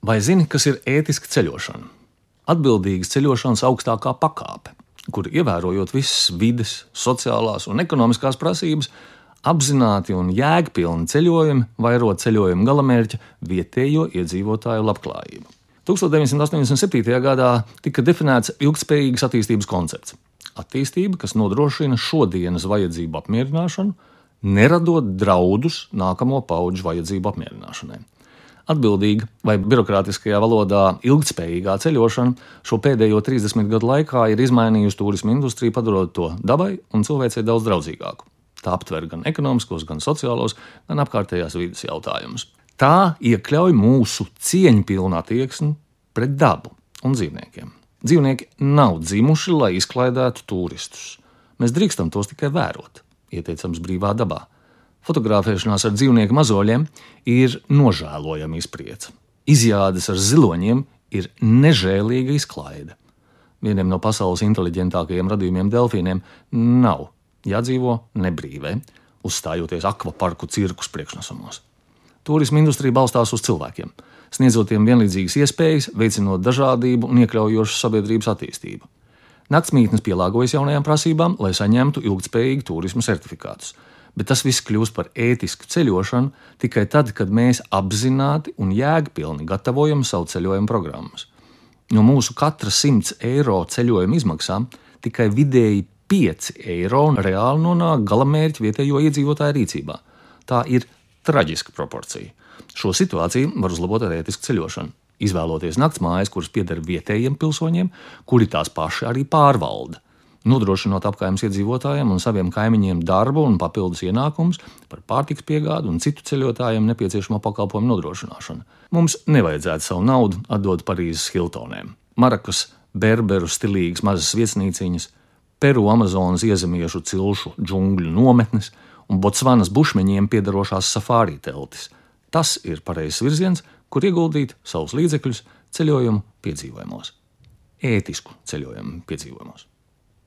Vai zini, kas ir ētiska ceļošana? Atbildīgas ceļošanas augstākā pakāpe, kur ievērojot visas vides, sociālās un ekonomiskās prasības, apzināti un jēgpilni ceļojumi vairo ceļojuma galamērķa vietējo iedzīvotāju labklājību. 1987. gadā tika definēts ilgspējīgas attīstības koncepts. Attīstība, kas nodrošina šodienas vajadzību apmierināšanu, neradot draudus nākamo pauģu vajadzību apmierināšanai. Atbildīga vai birokrātiskajā valodā ilgspējīgā ceļošana šo pēdējo 30 gadu laikā ir izmainījusi turismu industriju, padarot to dabai un cilvēcei daudz draudzīgāku. Tā aptver gan ekonomiskos, gan sociālos, gan apkārtējās vidas jautājumus. Tā iekļauj mūsu cieņpilnu attieksmi pret dabu un dzīvniekiem. Dzīvnieki nav dzimuši, lai izklaidētu turistus. Mēs drīkstam tos tikai vērot, ieteicams brīvā dabā. Fotografēšanās ar dzīvnieku mazoļiem ir nožēlojama izpriece. Izjādes ar ziloņiem ir nežēlīga izklaide. Vienam no pasaules inteliģentākajiem radījumiem delfīniem nav jādzīvo nebrīvē, uzstājoties akvaparku cirkus priekšnesumos. Turisma industrija balstās uz cilvēkiem, sniedzot tiem vienlīdzīgas iespējas, veicinot dažādību un iekļaujošu sabiedrības attīstību. Naktsmītnes pielāgojas jaunajām prasībām, lai saņemtu ilgspējīgu turismu certifikātus bet tas viss kļūst par ētisku ceļošanu tikai tad, kad mēs apzināti un jēgpilni gatavojam savu ceļojumu programmas. No mūsu katra 100 eiro ceļojuma izmaksām tikai vidēji 5 eiro reāli nonāk galamērķa vietējo iedzīvotāju rīcībā. Tā ir traģiska proporcija. Šo situāciju var uzlabot ar ētisku ceļošanu. Izvēloties nakts mājas, kuras pieder vietējiem pilsoņiem, kuri tās paši arī pārvalda nodrošinot apgājumus iedzīvotājiem un saviem kaimiņiem darbu un papildus ienākumus par pārtiks piegādi un citu ceļotājiem nepieciešamo pakalpojumu nodrošināšanu. Mums nevajadzētu savu naudu atdot Parīzes Hiltonēm, Marakas, Berberu stilīgas mazas viesnīciņas, Peru Amazonas iezemiešu cilšu džungļu nometnes un Botsvanas bušmeņiem piedarošās safārī teltis. Tas ir pareizs virziens, kur ieguldīt savus līdzekļus ceļojumu piedzīvojumos, ētisku ceļojumu piedzīvojumos.